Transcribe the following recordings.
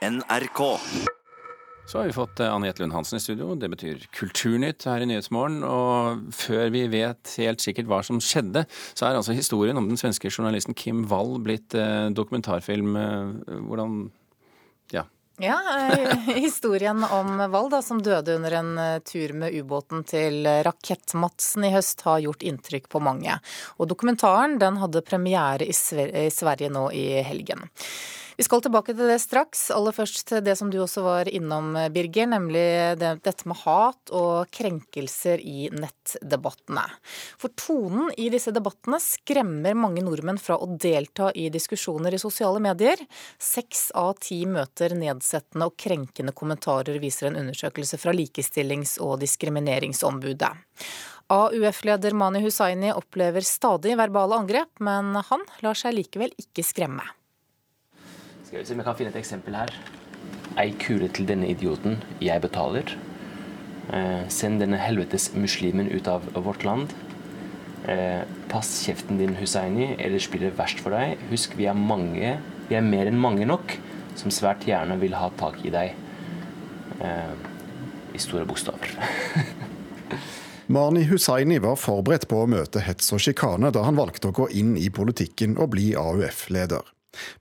NRK. Så har vi fått eh, Anne Lund Hansen i studio. Det betyr Kulturnytt her i Nyhetsmorgen. Og før vi vet helt sikkert hva som skjedde, så er altså historien om den svenske journalisten Kim Wall blitt eh, dokumentarfilm. Eh, hvordan Ja. Ja, historien om Wall, da, som døde under en tur med ubåten til Rakett-Madsen i høst, har gjort inntrykk på mange. Og dokumentaren den hadde premiere i Sverige nå i helgen. Vi skal tilbake til det straks. Aller først til det som du også var innom, Birger, nemlig det, dette med hat og krenkelser i nettdebattene. For tonen i disse debattene skremmer mange nordmenn fra å delta i diskusjoner i sosiale medier. Seks av ti møter nedsettende og krenkende kommentarer, viser en undersøkelse fra Likestillings- og diskrimineringsombudet. AUF-leder Mani Hussaini opplever stadig verbale angrep, men han lar seg likevel ikke skremme. Skal vi se om jeg kan finne et eksempel her. Ei kule til denne idioten. Jeg betaler. Eh, send denne helvetes muslimen ut av vårt land. Eh, pass kjeften din, Hussaini, ellers blir det verst for deg. Husk, vi er mange, vi er mer enn mange nok, som svært gjerne vil ha tak i deg. Eh, I store bokstaver. Marni Hussaini var forberedt på å møte hets og sjikane da han valgte å gå inn i politikken og bli AUF-leder.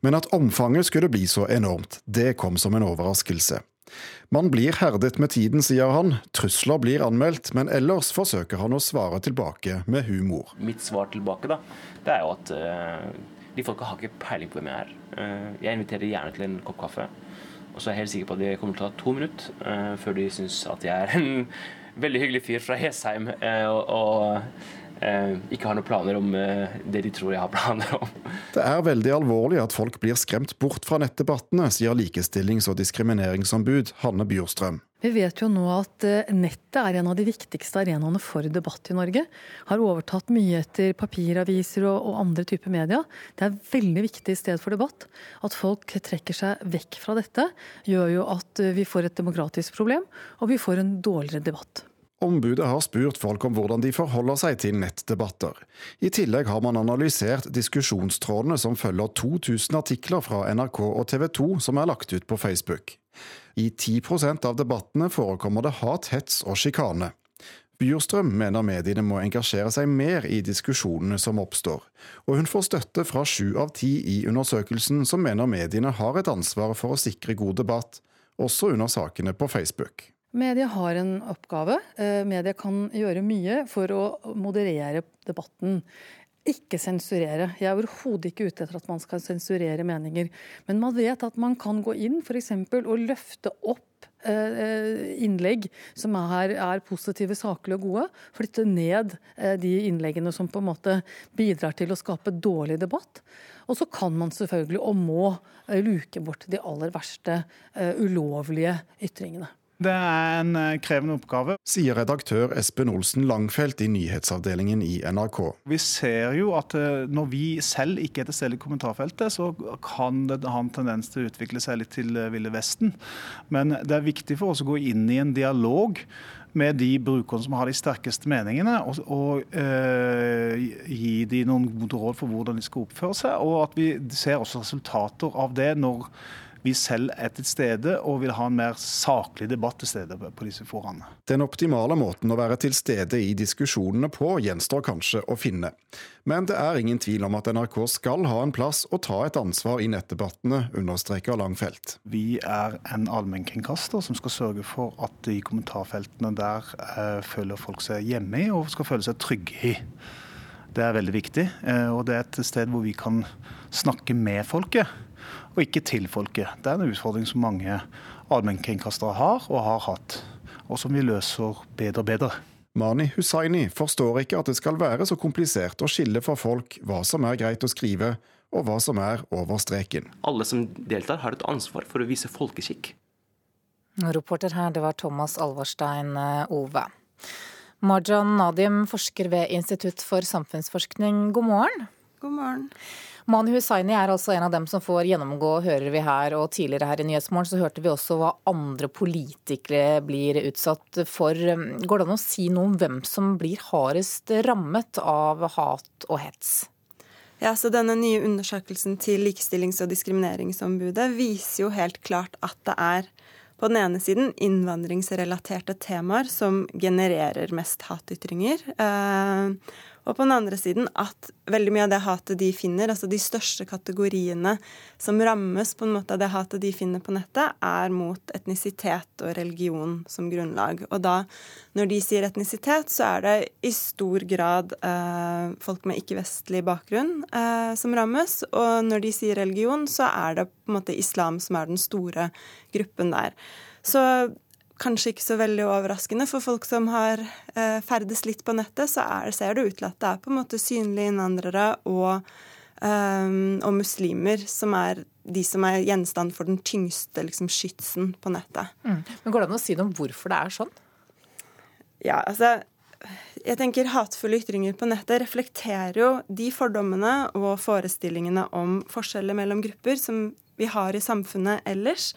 Men at omfanget skulle bli så enormt, det kom som en overraskelse. Man blir herdet med tiden, sier han. Trusler blir anmeldt, men ellers forsøker han å svare tilbake med humor. Mitt svar tilbake da, det er jo at uh, de folka har ikke peiling på hvem jeg er. Uh, jeg inviterer gjerne til en kopp kaffe. Og så er jeg helt sikker på at det kommer til å ta to minutter uh, før de syns at jeg er en veldig hyggelig fyr fra Hesheim og, og ikke har noen planer om eh, det de tror jeg har planer om. Det er veldig alvorlig at folk blir skremt bort fra nettdebattene, sier likestillings- og diskrimineringsombud Hanne Bjurstrøm. Vi vet jo nå at eh, nettet er en av de viktigste arenaene for debatt i Norge. Har overtatt mye etter papiraviser og, og andre typer media. Det er veldig viktig sted for debatt. At folk trekker seg vekk fra dette, gjør jo at eh, vi får et demokratisk problem, og vi får en dårligere debatt. Ombudet har spurt folk om hvordan de forholder seg til nettdebatter. I tillegg har man analysert diskusjonstrådene som følger 2000 artikler fra NRK og TV 2 som er lagt ut på Facebook. I 10% av debattene forekommer det hat, hets og sjikane. Bjurstrøm mener mediene må engasjere seg mer i diskusjonene som oppstår, og hun får støtte fra sju av ti i undersøkelsen som mener mediene har et ansvar for å sikre god debatt, også under sakene på Facebook. Media har en oppgave. Eh, Media kan gjøre mye for å moderere debatten. Ikke sensurere. Jeg er overhodet ikke ute etter at man skal sensurere meninger. Men man vet at man kan gå inn f.eks. og løfte opp eh, innlegg som er, er positive, saklige og gode. Flytte ned eh, de innleggene som på en måte bidrar til å skape dårlig debatt. Og så kan man selvfølgelig, og må, eh, luke bort de aller verste eh, ulovlige ytringene. Det er en eh, krevende oppgave. Sier redaktør Espen Olsen Langfelt i nyhetsavdelingen i NRK. Vi ser jo at eh, når vi selv ikke er til stede i kommentarfeltet, så kan det ha en tendens til å utvikle seg litt til eh, Ville Vesten. Men det er viktig for oss å gå inn i en dialog med de brukerne som har de sterkeste meningene, og, og eh, gi de noen gode råd for hvordan de skal oppføre seg. Og at vi ser også resultater av det når vi selv er til stede og vil ha en mer saklig debatt til stede på disse foraene. Den optimale måten å være til stede i diskusjonene på gjenstår kanskje å finne. Men det er ingen tvil om at NRK skal ha en plass og ta et ansvar i nettdebattene, understreker Langfelt. Vi er en allmennkringkaster som skal sørge for at de kommentarfeltene der eh, føler folk seg hjemme i og skal føle seg trygge i. Det er veldig viktig, eh, og det er et sted hvor vi kan snakke med folket og ikke til folket. Det er en utfordring som mange allmennkringkastere har og har hatt, og som vi løser bedre og bedre. Mani Hussaini forstår ikke at det skal være så komplisert å skille for folk hva som er greit å skrive, og hva som er over streken. Alle som deltar, har et ansvar for å vise folkeskikk. Reporter her, det var Thomas Alvarstein eh, Ove. Marjan Nadim, forsker ved Institutt for samfunnsforskning, god morgen. God morgen. Mani Hussaini er altså en av dem som får gjennomgå, hører vi her. Og tidligere her i Nyhetsmorgen så hørte vi også hva andre politikere blir utsatt for. Går det an å si noe om hvem som blir hardest rammet av hat og hets? Ja, så Denne nye undersøkelsen til Likestillings- og diskrimineringsombudet viser jo helt klart at det er på den ene siden innvandringsrelaterte temaer som genererer mest hatytringer. Eh, og på den andre siden at veldig mye av det hatet de finner, altså de største kategoriene som rammes på en måte av det hatet de finner på nettet, er mot etnisitet og religion som grunnlag. Og da, når de sier etnisitet, så er det i stor grad eh, folk med ikke-vestlig bakgrunn eh, som rammes. Og når de sier religion, så er det på en måte islam som er den store gruppen der. Så kanskje ikke så veldig overraskende. For folk som har eh, ferdes litt på nettet, så er, ser det ut til at det er på en måte synlige innvandrere og, eh, og muslimer som er de som er gjenstand for den tyngste liksom, skytsen på nettet. Mm. Men Går det an å si noe om hvorfor det er sånn? Ja, altså jeg tenker Hatefulle ytringer på nettet reflekterer jo de fordommene og forestillingene om forskjeller mellom grupper som vi har i samfunnet ellers.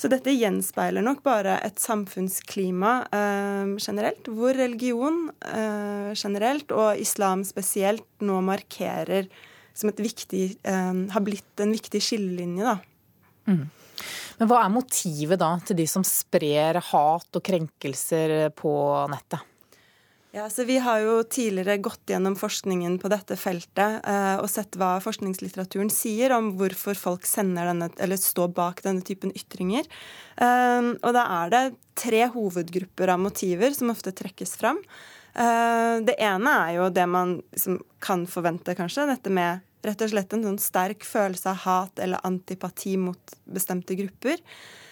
Så dette gjenspeiler nok bare et samfunnsklima eh, generelt, hvor religion eh, generelt og islam spesielt nå markerer som et viktig eh, Har blitt en viktig skillelinje, da. Mm. Men hva er motivet da til de som sprer hat og krenkelser på nettet? Ja, så Vi har jo tidligere gått gjennom forskningen på dette feltet eh, og sett hva forskningslitteraturen sier om hvorfor folk denne, står bak denne typen ytringer. Eh, og Da er det tre hovedgrupper av motiver som ofte trekkes fram. Eh, det ene er jo det man liksom, kan forvente, kanskje. Dette med rett og slett en sånn sterk følelse av hat eller antipati mot bestemte grupper.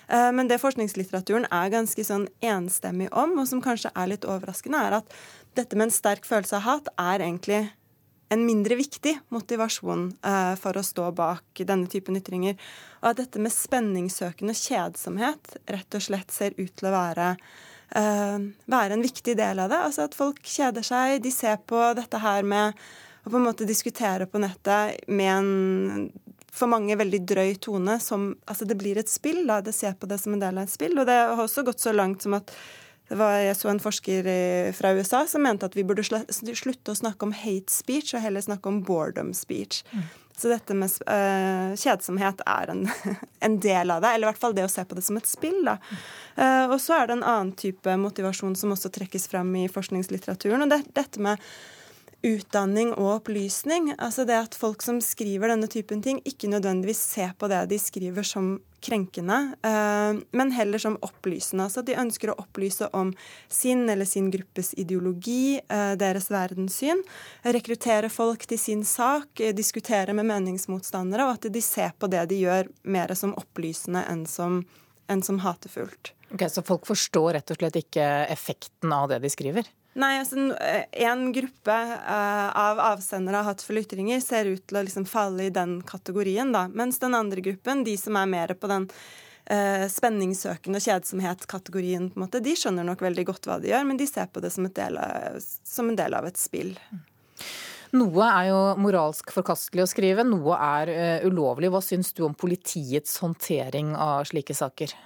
Eh, men det forskningslitteraturen er ganske sånn enstemmig om, og som kanskje er litt overraskende, er at dette med en sterk følelse av hat er egentlig en mindre viktig motivasjon uh, for å stå bak denne typen ytringer. Og at dette med spenningssøkende kjedsomhet rett og slett ser ut til å være, uh, være en viktig del av det. Altså at folk kjeder seg, de ser på dette her med å på en måte diskutere på nettet med en for mange veldig drøy tone. Som, altså det blir et spill. da, Det ser på det som en del av et spill. Og det har også gått så langt som at det var, jeg så en forsker fra USA som mente at vi burde slutte å snakke om hate speech og heller snakke om boredom speech. Mm. Så dette med uh, kjedsomhet er en, en, del av det, eller i hvert fall det å se på det som et spill. Da. Uh, og så er det en annen type motivasjon som også trekkes fram i forskningslitteraturen. og det, dette med utdanning og opplysning. Altså det at folk som skriver denne typen ting, ikke nødvendigvis ser på det de skriver som krenkende, eh, men heller som opplysende. Altså at de ønsker å opplyse om sin eller sin gruppes ideologi, eh, deres verdenssyn. Rekruttere folk til sin sak, eh, diskutere med meningsmotstandere, og at de ser på det de gjør, mer som opplysende enn som, enn som hatefullt. Ok, Så folk forstår rett og slett ikke effekten av det de skriver? Nei, altså En gruppe uh, av avsendere av hatefulle ytringer ser ut til å liksom falle i den kategorien, da. Mens den andre gruppen, de som er mer på den uh, spenningssøkende kjedsomhet-kategorien, på en måte, de skjønner nok veldig godt hva de gjør, men de ser på det som, av, som en del av et spill. Noe er jo moralsk forkastelig å skrive, noe er uh, ulovlig. Hva syns du om politiets håndtering av slike saker?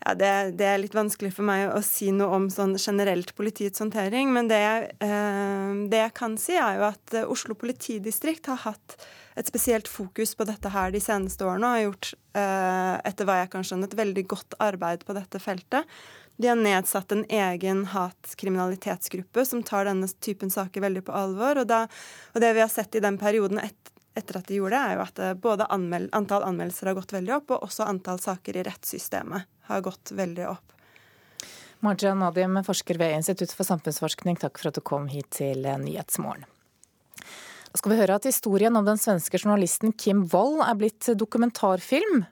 Ja, det, det, er litt vanskelig for meg å si noe om sånn generelt politiets håndtering. Men det, eh, det, jeg kan si, er jo at eh, Oslo politidistrikt har hatt et spesielt fokus på dette her de seneste årene og har gjort, eh, etter hva jeg kan skjønne, et veldig godt arbeid på dette feltet. De har nedsatt en egen hatkriminalitetsgruppe som tar denne typen saker veldig på alvor. Og, da, og det vi har sett i den perioden et, etter at de gjorde det, er jo at eh, både anmel antall anmeldelser har gått veldig opp, og også antall saker i rettssystemet har gått veldig opp. Marja Nadim, forsker ved Institutt for samfunnsforskning, takk for at du kom hit til Nyhetsmorgen. Da skal vi høre at historien om den svenske journalisten Kim Wold er blitt dokumentarfilm.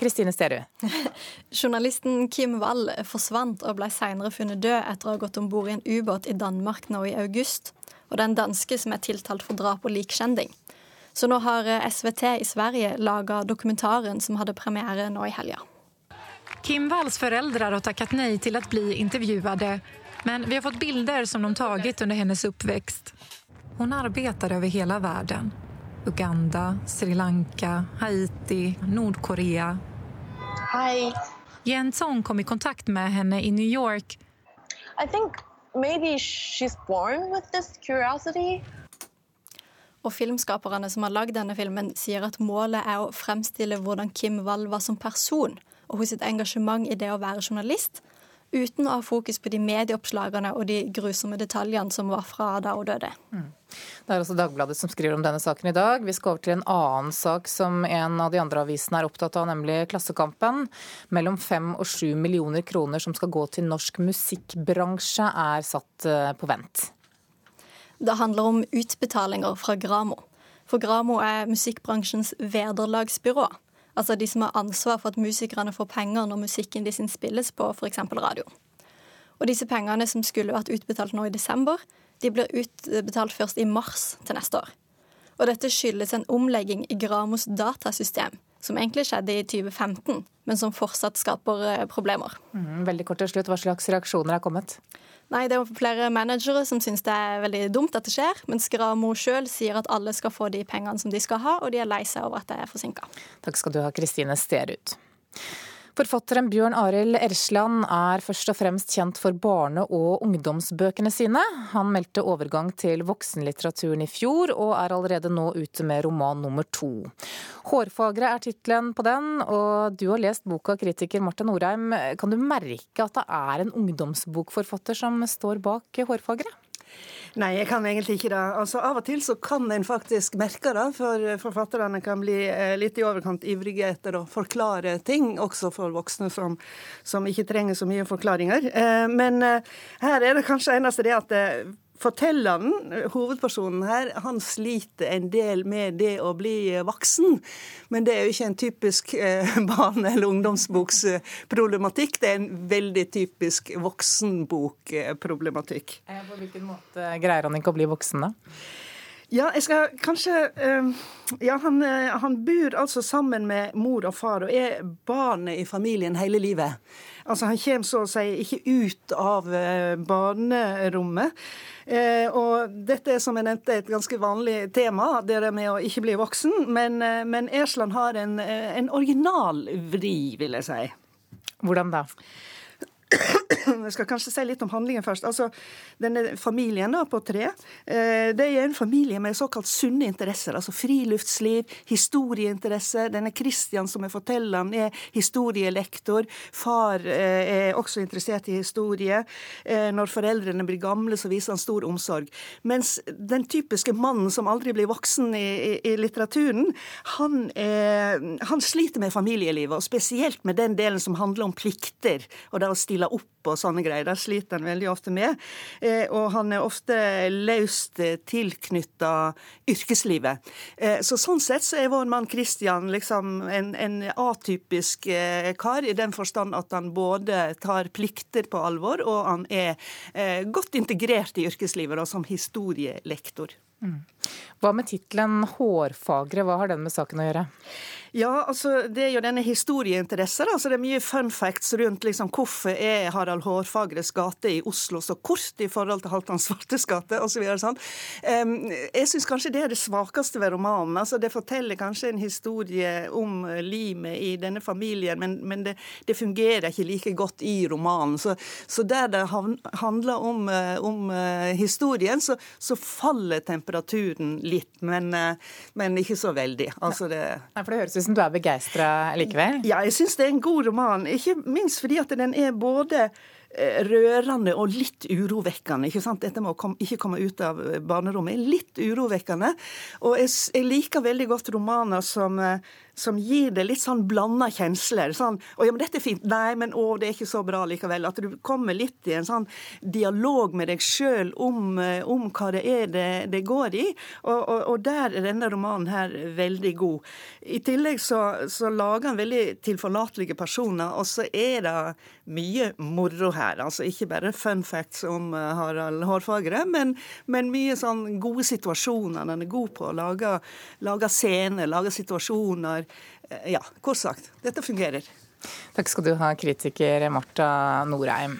Kristine Sterud. Journalisten Kim Wall forsvant og ble senere funnet død etter å ha gått om bord i en ubåt i Danmark nå i august. Og det er en danske som er tiltalt for drap og likkjending. Så nå har SVT i Sverige laga dokumentaren som hadde premiere nå i helga. Kim Walls foreldre har takket nei til å bli intervjuet, men vi har fått bilder som de tatt under hennes oppvekst. Hon arbeider over hele verden. Uganda, Sri Lanka, Haiti, Nordkorea. Hei. Jensson kom i kontakt med henne i New York. I think maybe she's born with this curiosity. Og filmskaperne som har lagd denne filmen, sier at målet er å fremstille hvordan Kim Wall var som person, og hos sitt engasjement i det å være journalist, uten å ha fokus på de medieoppslagene og de grusomme detaljene som var fra da hun døde. Mm. Det er også Dagbladet som skriver om denne saken i dag. Vi skal over til en annen sak som en av de andre avisene er opptatt av, nemlig Klassekampen. Mellom fem og sju millioner kroner som skal gå til norsk musikkbransje, er satt eh, på vent. Det handler om utbetalinger fra Gramo. For Gramo er musikkbransjens vederlagsbyrå. Altså de som har ansvar for at musikerne får penger når musikken de sin spilles på f.eks. radio. Og disse pengene som skulle vært utbetalt nå i desember, de blir utbetalt først i mars til neste år. Og dette skyldes en omlegging i Gramos datasystem, som egentlig skjedde i 2015, men som fortsatt skaper eh, problemer. Mm, veldig kort til slutt, Hva slags reaksjoner er kommet? Nei, Det er flere managere som syns det er veldig dumt at det skjer, mens Gramo sjøl sier at alle skal få de pengene som de skal ha, og de er lei seg over at det er forsinka. Takk skal du ha, Kristine Sterud. Forfatteren Bjørn Arild Ersland er først og fremst kjent for barne- og ungdomsbøkene sine. Han meldte overgang til voksenlitteraturen i fjor, og er allerede nå ute med roman nummer to. 'Hårfagre' er tittelen på den, og du har lest boka, kritiker Marta Norheim. Kan du merke at det er en ungdomsbokforfatter som står bak 'Hårfagre'? Nei, jeg kan egentlig ikke det. Altså, Av og til så kan en faktisk merke det, for forfatterne kan bli eh, litt i overkant ivrige etter å forklare ting, også for voksne som, som ikke trenger så mye forklaringer. Eh, men eh, her er det kanskje eneste det at Fortelleren, hovedpersonen her, han sliter en del med det å bli voksen. Men det er jo ikke en typisk eh, barne- eller ungdomsboksproblematikk. Det er en veldig typisk voksenbokproblematikk. Eh, på hvilken måte greier han ikke å bli voksen, da? Ja, jeg skal kanskje uh, Ja, han, uh, han, bor altså sammen med mor og far og er barnet i familien hele livet. Altså, Han kommer så å si ikke ut av uh, barnerommet. og dette er som jeg nevnte et ganske vanlig tema, det der med å ikke bli voksen. Men, men Ersland har en, en original vri, vil jeg si. Hvordan da? Jeg skal kanskje si litt om handlingen først. Altså, denne Familien da, på tre eh, det er en familie med såkalt sunne interesser. altså Friluftsliv, historieinteresse. Denne Kristian som er fortelleren, er historielektor. Far eh, er også interessert i historie. Eh, når foreldrene blir gamle, så viser han stor omsorg. Mens den typiske mannen som aldri blir voksen i, i, i litteraturen, han, er, han sliter med familielivet, og spesielt med den delen som handler om plikter. og det å stille stille opp og sånne greier. Det sliter han veldig ofte med. Eh, og han er ofte løst tilknytta yrkeslivet. Eh, så sånn sett så er vår mann Christian liksom en, en atypisk eh, kar, i den forstand at han både tar plikter på alvor, og han er godt integrert i yrkeslivet da, som historielektor. Mm. Hva med tittelen 'Hårfagre', hva har den med saken å gjøre? Ja, altså det er jo denne historieinteressen. Altså, det er mye fun facts rundt liksom, hvorfor er Harald Hårfagres gate i Oslo så kort i forhold til Halvdan Svartes gate osv. Sånn. Um, jeg syns kanskje det er det svakeste ved romanen. Altså, det forteller kanskje en historie om limet i denne familien, men, men det, det, fungerer ikke like godt i romanen. Så, så der det handler om, eh, om uh, historien, så, så, faller temperaturen litt, men, uh, men ikke så veldig. Altså, det, Nei, for det høres ut som du er begeistra likevel? Ja, jeg syns det er en god roman. Ikke minst fordi at den er både eh, rørende og litt urovekkende. ikke sant? Dette med å kom, ikke komme ut av barnerommet er litt urovekkende. Og jeg, jeg liker veldig godt romaner som eh, som gir det litt sånn blanda kjensler. Sånn 'Å ja, men dette er fint.' Nei, men å, det er ikke så bra likevel. At du kommer litt i en sånn dialog med deg sjøl om, eh, om, hva det er det, det går i. Og, og, og, der er denne romanen her veldig god. I tillegg så, så lager han veldig tilforlatelige personer, og så er det mye moro her. Altså ikke bare fun facts om eh, Harald Hårfagre, men, men mye sånn gode situasjoner. Han er god på å lage, lage scener, lage situasjoner Eh, ja, kort sagt, dette fungerer. Takk skal du ha, kritiker Marta Norheim.